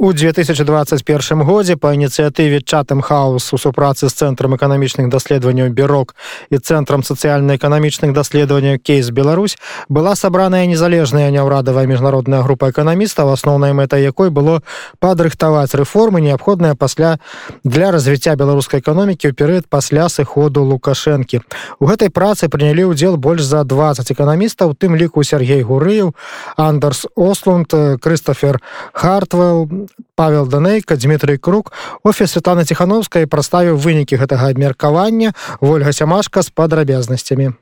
У 2021 годзе па ініцыятыве чатам хаус у супрацы з цэнтрам эканамічных даследаванняў бюрок і цэнтрам сацыяльна-эканамічных даследаванняў кейс Беларусь была сабраная незалежная няўрадавая міжнародная група эканамістаў асноўнай мэтай якой было падрыхтаваць рэформы неабходныя пасля для развіцця беларускай эканомікі ў перыяд пасля сыходу лукашэнкі у гэтай працы прынялі ўдзел больш за 20 эканамістаў тым ліку Сергей гурыяў андерс ослунд Крыстофер хартвелл Павел Данейка, Дмітрый Крук, офіс Святланы Ціхановскай прадставіў вынікі гэтага абмеркавання Вольга Сямашка з падрабязнасцямі.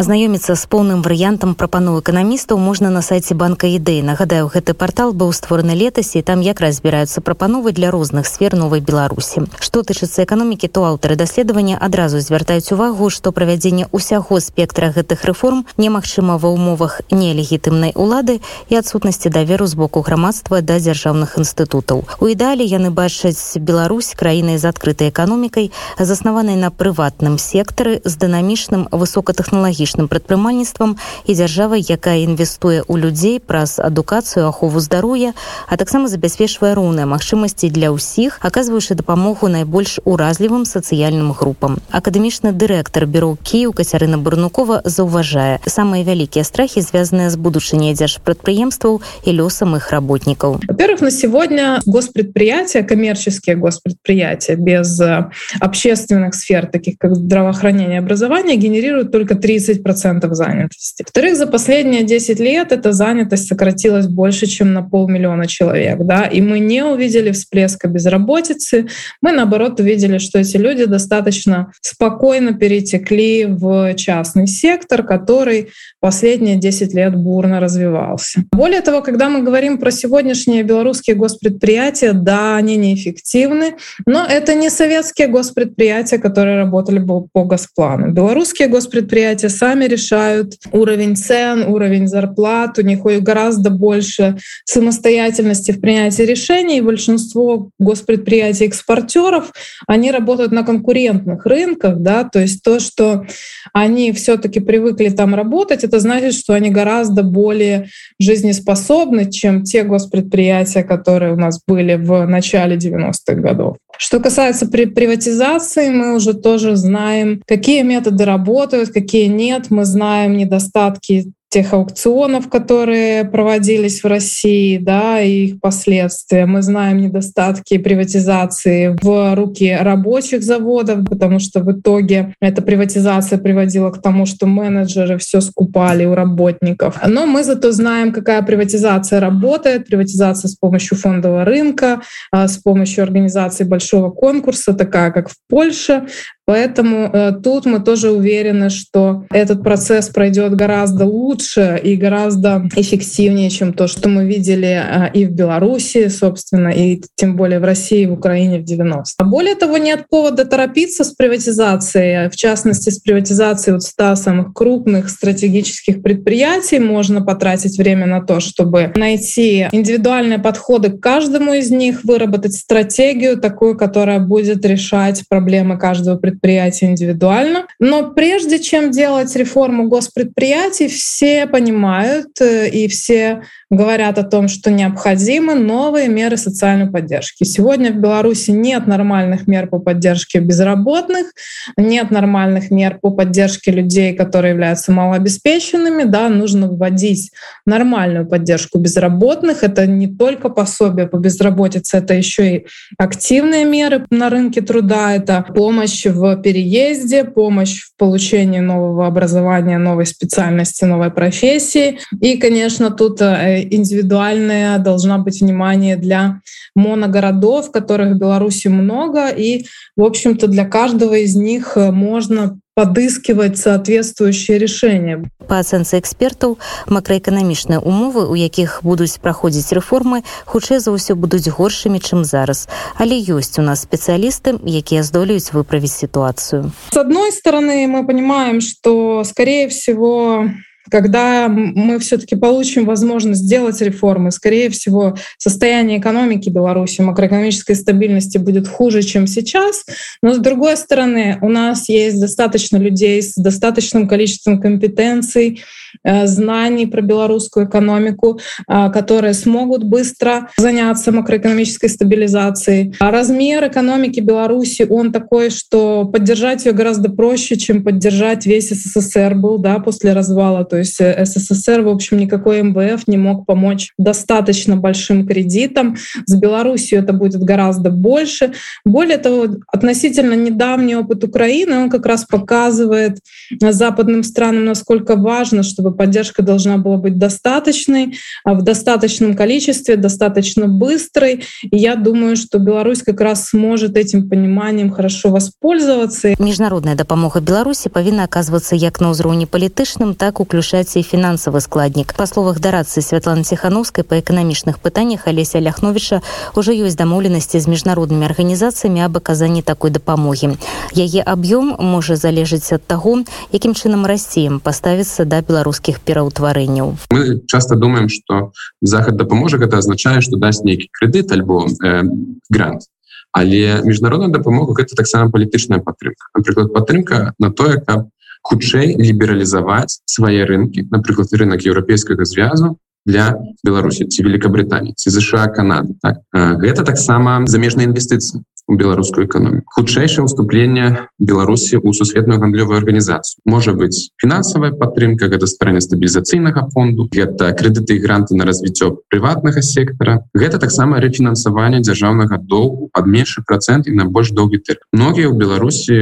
Азнаёміцца з поўным варыянтам прапаноў эканамістаў можна на сайце банка ідэй. Нагадаю, гэты партал быў створаны летась і там якраз збіраюцца прапановы для розных сфер новай Беларусі. Што тычыцца эканомікі, то аўтары даследавання адразу звяртаюць увагу, што правядзенне ўсяго спектра гэтых рэформ немагчыма ва ўмовах нелегітымнай улады і адсутнасці даверу з боку грамадства да дзяржаўных інстытутаў. У ідэале яны бачаць Беларусь краінай з адкрытай эканомікай, заснаванай на прыватным сектары з дынамічным высокатэхналагічным экалагічным прадпрымальніцтвам і дзяржавай якая інвестуе ў людзей праз адукацыю ахову здароўя а таксама забяспечвае роўныя магчымасці для ўсіх аказваючы дапамогу найбольш уразлівым сацыяльным групам акадэмічны дырэктар бюро кіў кацярына бурнукова заўважае самыя вялікія страхі звязаныя з будучыняй дзяржпрадпрыемстваў и лёсам их работников во-первых на сегодня госпредприятия коммерческие госпредприятия без э, общественных сфер таких как здравоохранение образования генерируют только 30 30% занятости. Во-вторых, за последние 10 лет эта занятость сократилась больше, чем на полмиллиона человек. Да? И мы не увидели всплеска безработицы. Мы, наоборот, увидели, что эти люди достаточно спокойно перетекли в частный сектор, который последние 10 лет бурно развивался. Более того, когда мы говорим про сегодняшние белорусские госпредприятия, да, они неэффективны, но это не советские госпредприятия, которые работали по госплану. Белорусские госпредприятия сами решают уровень цен, уровень зарплат, у них гораздо больше самостоятельности в принятии решений. Большинство госпредприятий экспортеров, они работают на конкурентных рынках, да, то есть то, что они все-таки привыкли там работать, это значит, что они гораздо более жизнеспособны, чем те госпредприятия, которые у нас были в начале 90-х годов. Что касается при приватизации, мы уже тоже знаем, какие методы работают, какие нет. Мы знаем недостатки тех аукционов, которые проводились в России, да, и их последствия. Мы знаем недостатки приватизации в руки рабочих заводов, потому что в итоге эта приватизация приводила к тому, что менеджеры все скупали у работников. Но мы зато знаем, какая приватизация работает. Приватизация с помощью фондового рынка, а, с помощью организации большого конкурса, такая как в Польше. Поэтому э, тут мы тоже уверены, что этот процесс пройдет гораздо лучше и гораздо эффективнее, чем то, что мы видели э, и в Беларуси, собственно, и тем более в России и в Украине в 90. А более того, нет повода торопиться с приватизацией, в частности, с приватизацией вот 100 самых крупных стратегических предприятий. Можно потратить время на то, чтобы найти индивидуальные подходы к каждому из них, выработать стратегию такую, которая будет решать проблемы каждого предприятия предприятия индивидуально. Но прежде чем делать реформу госпредприятий, все понимают э, и все говорят о том, что необходимы новые меры социальной поддержки. Сегодня в Беларуси нет нормальных мер по поддержке безработных, нет нормальных мер по поддержке людей, которые являются малообеспеченными. Да, нужно вводить нормальную поддержку безработных. Это не только пособие по безработице, это еще и активные меры на рынке труда, это помощь в переезде, помощь в получении нового образования, новой специальности, новой профессии. И, конечно, тут э, индивидуальное должна быть внимание для моногородов, которых в Беларуси много, и, в общем-то, для каждого из них э, можно падыскиваць соответствующие решения по ацэнцы экспертаў макраэканамічныя умовы у якіх будуць праходзіць рэформы хутчэй за ўсё будуць горшымі чым зараз але ёсць у нас спецыялісты якія здолеюць выправіць сітуацыю с одной стороны мы понимаем что скорее всего когда мы все-таки получим возможность сделать реформы, скорее всего, состояние экономики Беларуси, макроэкономической стабильности будет хуже, чем сейчас. Но с другой стороны, у нас есть достаточно людей с достаточным количеством компетенций, Э, знаний про белорусскую экономику, э, которые смогут быстро заняться макроэкономической стабилизацией. А размер экономики Беларуси, он такой, что поддержать ее гораздо проще, чем поддержать весь СССР был да, после развала. То есть э, СССР, в общем, никакой МВФ не мог помочь достаточно большим кредитом. С Беларусью это будет гораздо больше. Более того, относительно недавний опыт Украины, он как раз показывает западным странам, насколько важно, чтобы чтобы поддержка должна была быть достаточной, а в достаточном количестве, достаточно быстрой. И я думаю, что Беларусь как раз сможет этим пониманием хорошо воспользоваться. Міжнародная дапамога Беларусі павінна аказвацца як на ўзроўні палітычным, так уключаць і фінансавы складнік. Па словах дарацы Святланы Ціхановскай па эканамічных пытаннях Алеся Ляхновіча уже ёсць дамоўленасці з міжнароднымі арганізацыямі аб аказанні такой дапамогі. Яе аб'ём можа залежыць ад таго, якім чынам расціям паставіцца да беларус беларускіх пераўтварэнняў мы часто думаем что захад дапаможа гэта азначае что дасць нейкі крэдыт альбо э, грант але міжнародная дапамога гэта таксама палітычная падтрымка напрыклад падтрымка на тое каб хутчэй лібералізаваць свае рынкі напрыклад рынок еўрапейскага звязу для беларусі ці великкабритании ці ЗША канады так? гэта таксама замежныя інвестыцыі у беларускую экономіку хутчэйшае ўступленне беларусі у сусветную гандлёвую арганізацыю можа быть фінансавая падтрымка гэта стварэнне стабілізацыйнага фонду гэта крэдыты і гранты на развіццё прыватнага сектара гэта таксама рэфінансаванне дзяржаўнага доўгу пад меншы процент і на больш доўгі тыр многія ў беларусі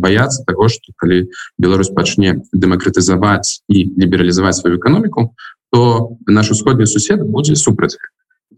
баяцца того что калі Беларусь пачне дэмакратызаваць і лібералізаваць сваю эканоміку то наш усходні сусед будзе супраць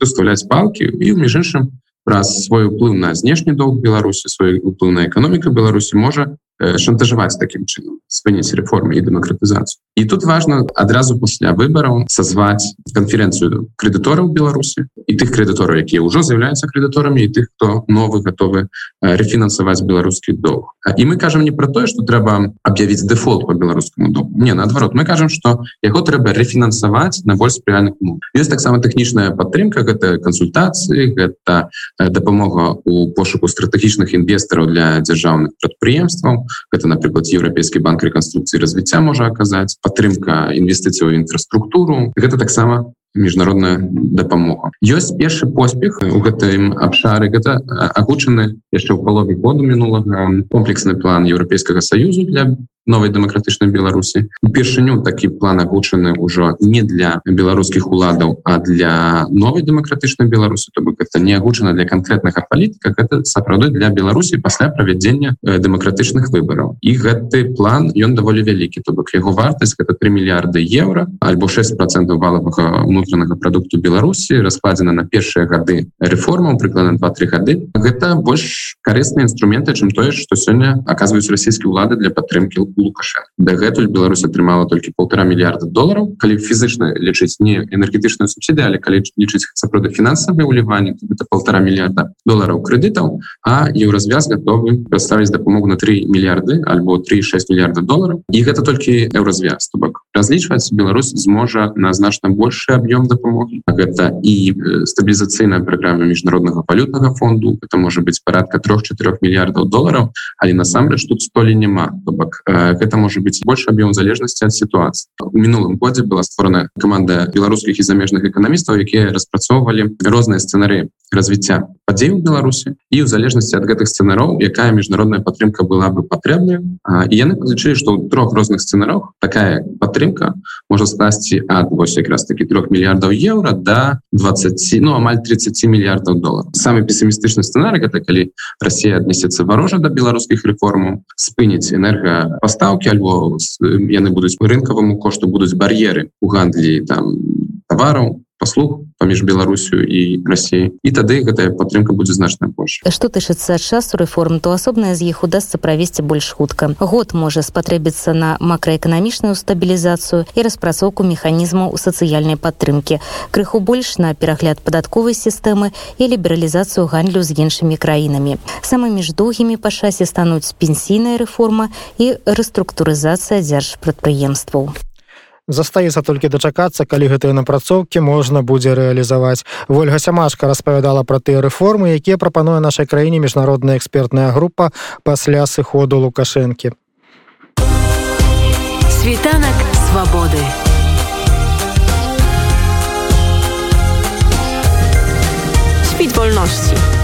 уставляць палки і між іншым праз свой уплыў на знешні доўг беларусі свой уплыў на эканоміка беларусі можа шантажаваць таким чынам спыніць реформы і дэмакратызацыю і тут важно адразу пасля выбораў созваць конференцию крэдытораў беларусі і тых крэдытораў якія ўжо з'яўляюцца крэдыторамі і тых хто новы готовы рефінансаваць беларускі доўг і мы кажам не про тое что трэба аб'явіць дефолт по беларускаму доўгу не наадварот мы кажам что яго трэба рефінансаваць на больш спрыяльных ну ёсць таксама тэхнічная падтрымка гэта кансультацыі гэта дапамога у пошуку стратэгічных інвестараў для дзяржаўных прадпрыемстваў гэта напрыклад еўрапейскі банк рэканструкцыі развіцця можа аказаць падтрымка інвестыцыяў інфраструктуру. Гэта таксама міжнародная дапамога. Ёсць першы поспех у гэтым абшары. Гэта агучаны яшчэ ў палове году мінулага. Комплексны план еўрапейскага саюзу для новой дэмакратычнай беларусі упершыню такі план агучаны ўжо не для беларускіх уладаў а для новой дэмакратычнай беларусі то бок это не агучана для конкретнага палітыка это сапраўды для беларусі пасля правядзення дэмакратычных выбораў і гэты план ён даволі вялікі то бок яго вартасць это 3 мільярды евро альбо 6 процентов валовага унутранага продукту беларусі раскладзена на першыя гады реформаў прыкладна 2-3 гады. Гэта больш карысныя інструменты чым тое что сёння оказываюць расійскія ўлады для падтрымки лукашенко дагэтуль Беларусь атрымала толькі полтора мільярда долларов калі фізычна лічыць не энергетычную субсіды але калі лічыць сапраўды фінансавыя ўліванні это полтора мільярда долларов крэдытаў а еўразвяз готовы прадставіць дапамогу на 3 мільярды альбо 36 мільярда долларов і гэта толькі еўразвяз то бок разлічваць Беларусь зможа на значна большы аб'ём дапамогі гэта і стабілізацыйная праграма міжнароднага валютнага фонду это можа быть парадка 3-4 мільярдаў долларов. Але насамрэч тут столі няма то бок гэта можа быть больш аб'ём залежнасці ад сітуацыі у мінулым годзе была створана команда беларускіх і замежных эканамістаў якія распрацоўвалі розныя сцэнары развіцця падзей у беларусі і ў залежнасці ад гэтых сцэнароў якая міжнародная падтрымка была бы патрэбная і яны падлічылі што ў трох розных сцэнарах такая падтрымка можа скласці ад вось якраз такі трех мільярдаў еўра до 20 ну амаль 30 мільярдаў долларов самый пессімістычны сцэнарый это калі Россия аднесецца варожа до беларускіх рэформаў спыніць энерго пастаўкі альбо яны будуць рынкаваму кошту будуць бар'еры у гандлі там товараў паслуг паміж беларусю і Росіі і тады гэтая падтрымка будзе значна больш что тычыцца часу рэформ то асобная з іх удастся правесці больш хутка год можа спатрэбіцца на макраэканамічную стабілізацыю і распрацоўку механізмаў сацыяльнай падтрымкі крыху больш на перагляд падатковай сістэмы і лібералізацыю гандлю з іншымі краінамі самымі ж доўгімі па часе стануць пенсійная рэформа і рэструктурызацыя дзяржпрадпрыемстваў застаецца толькі дачакацца калі гэтыя напрацоўкі можна будзе рэалізаваць ольга сямашка распавядала пра тыя рэформы якія прапануе нашай краіне міжнародная экспертная група пасля сыходу лукашэнкі світанак свабоды świt wolności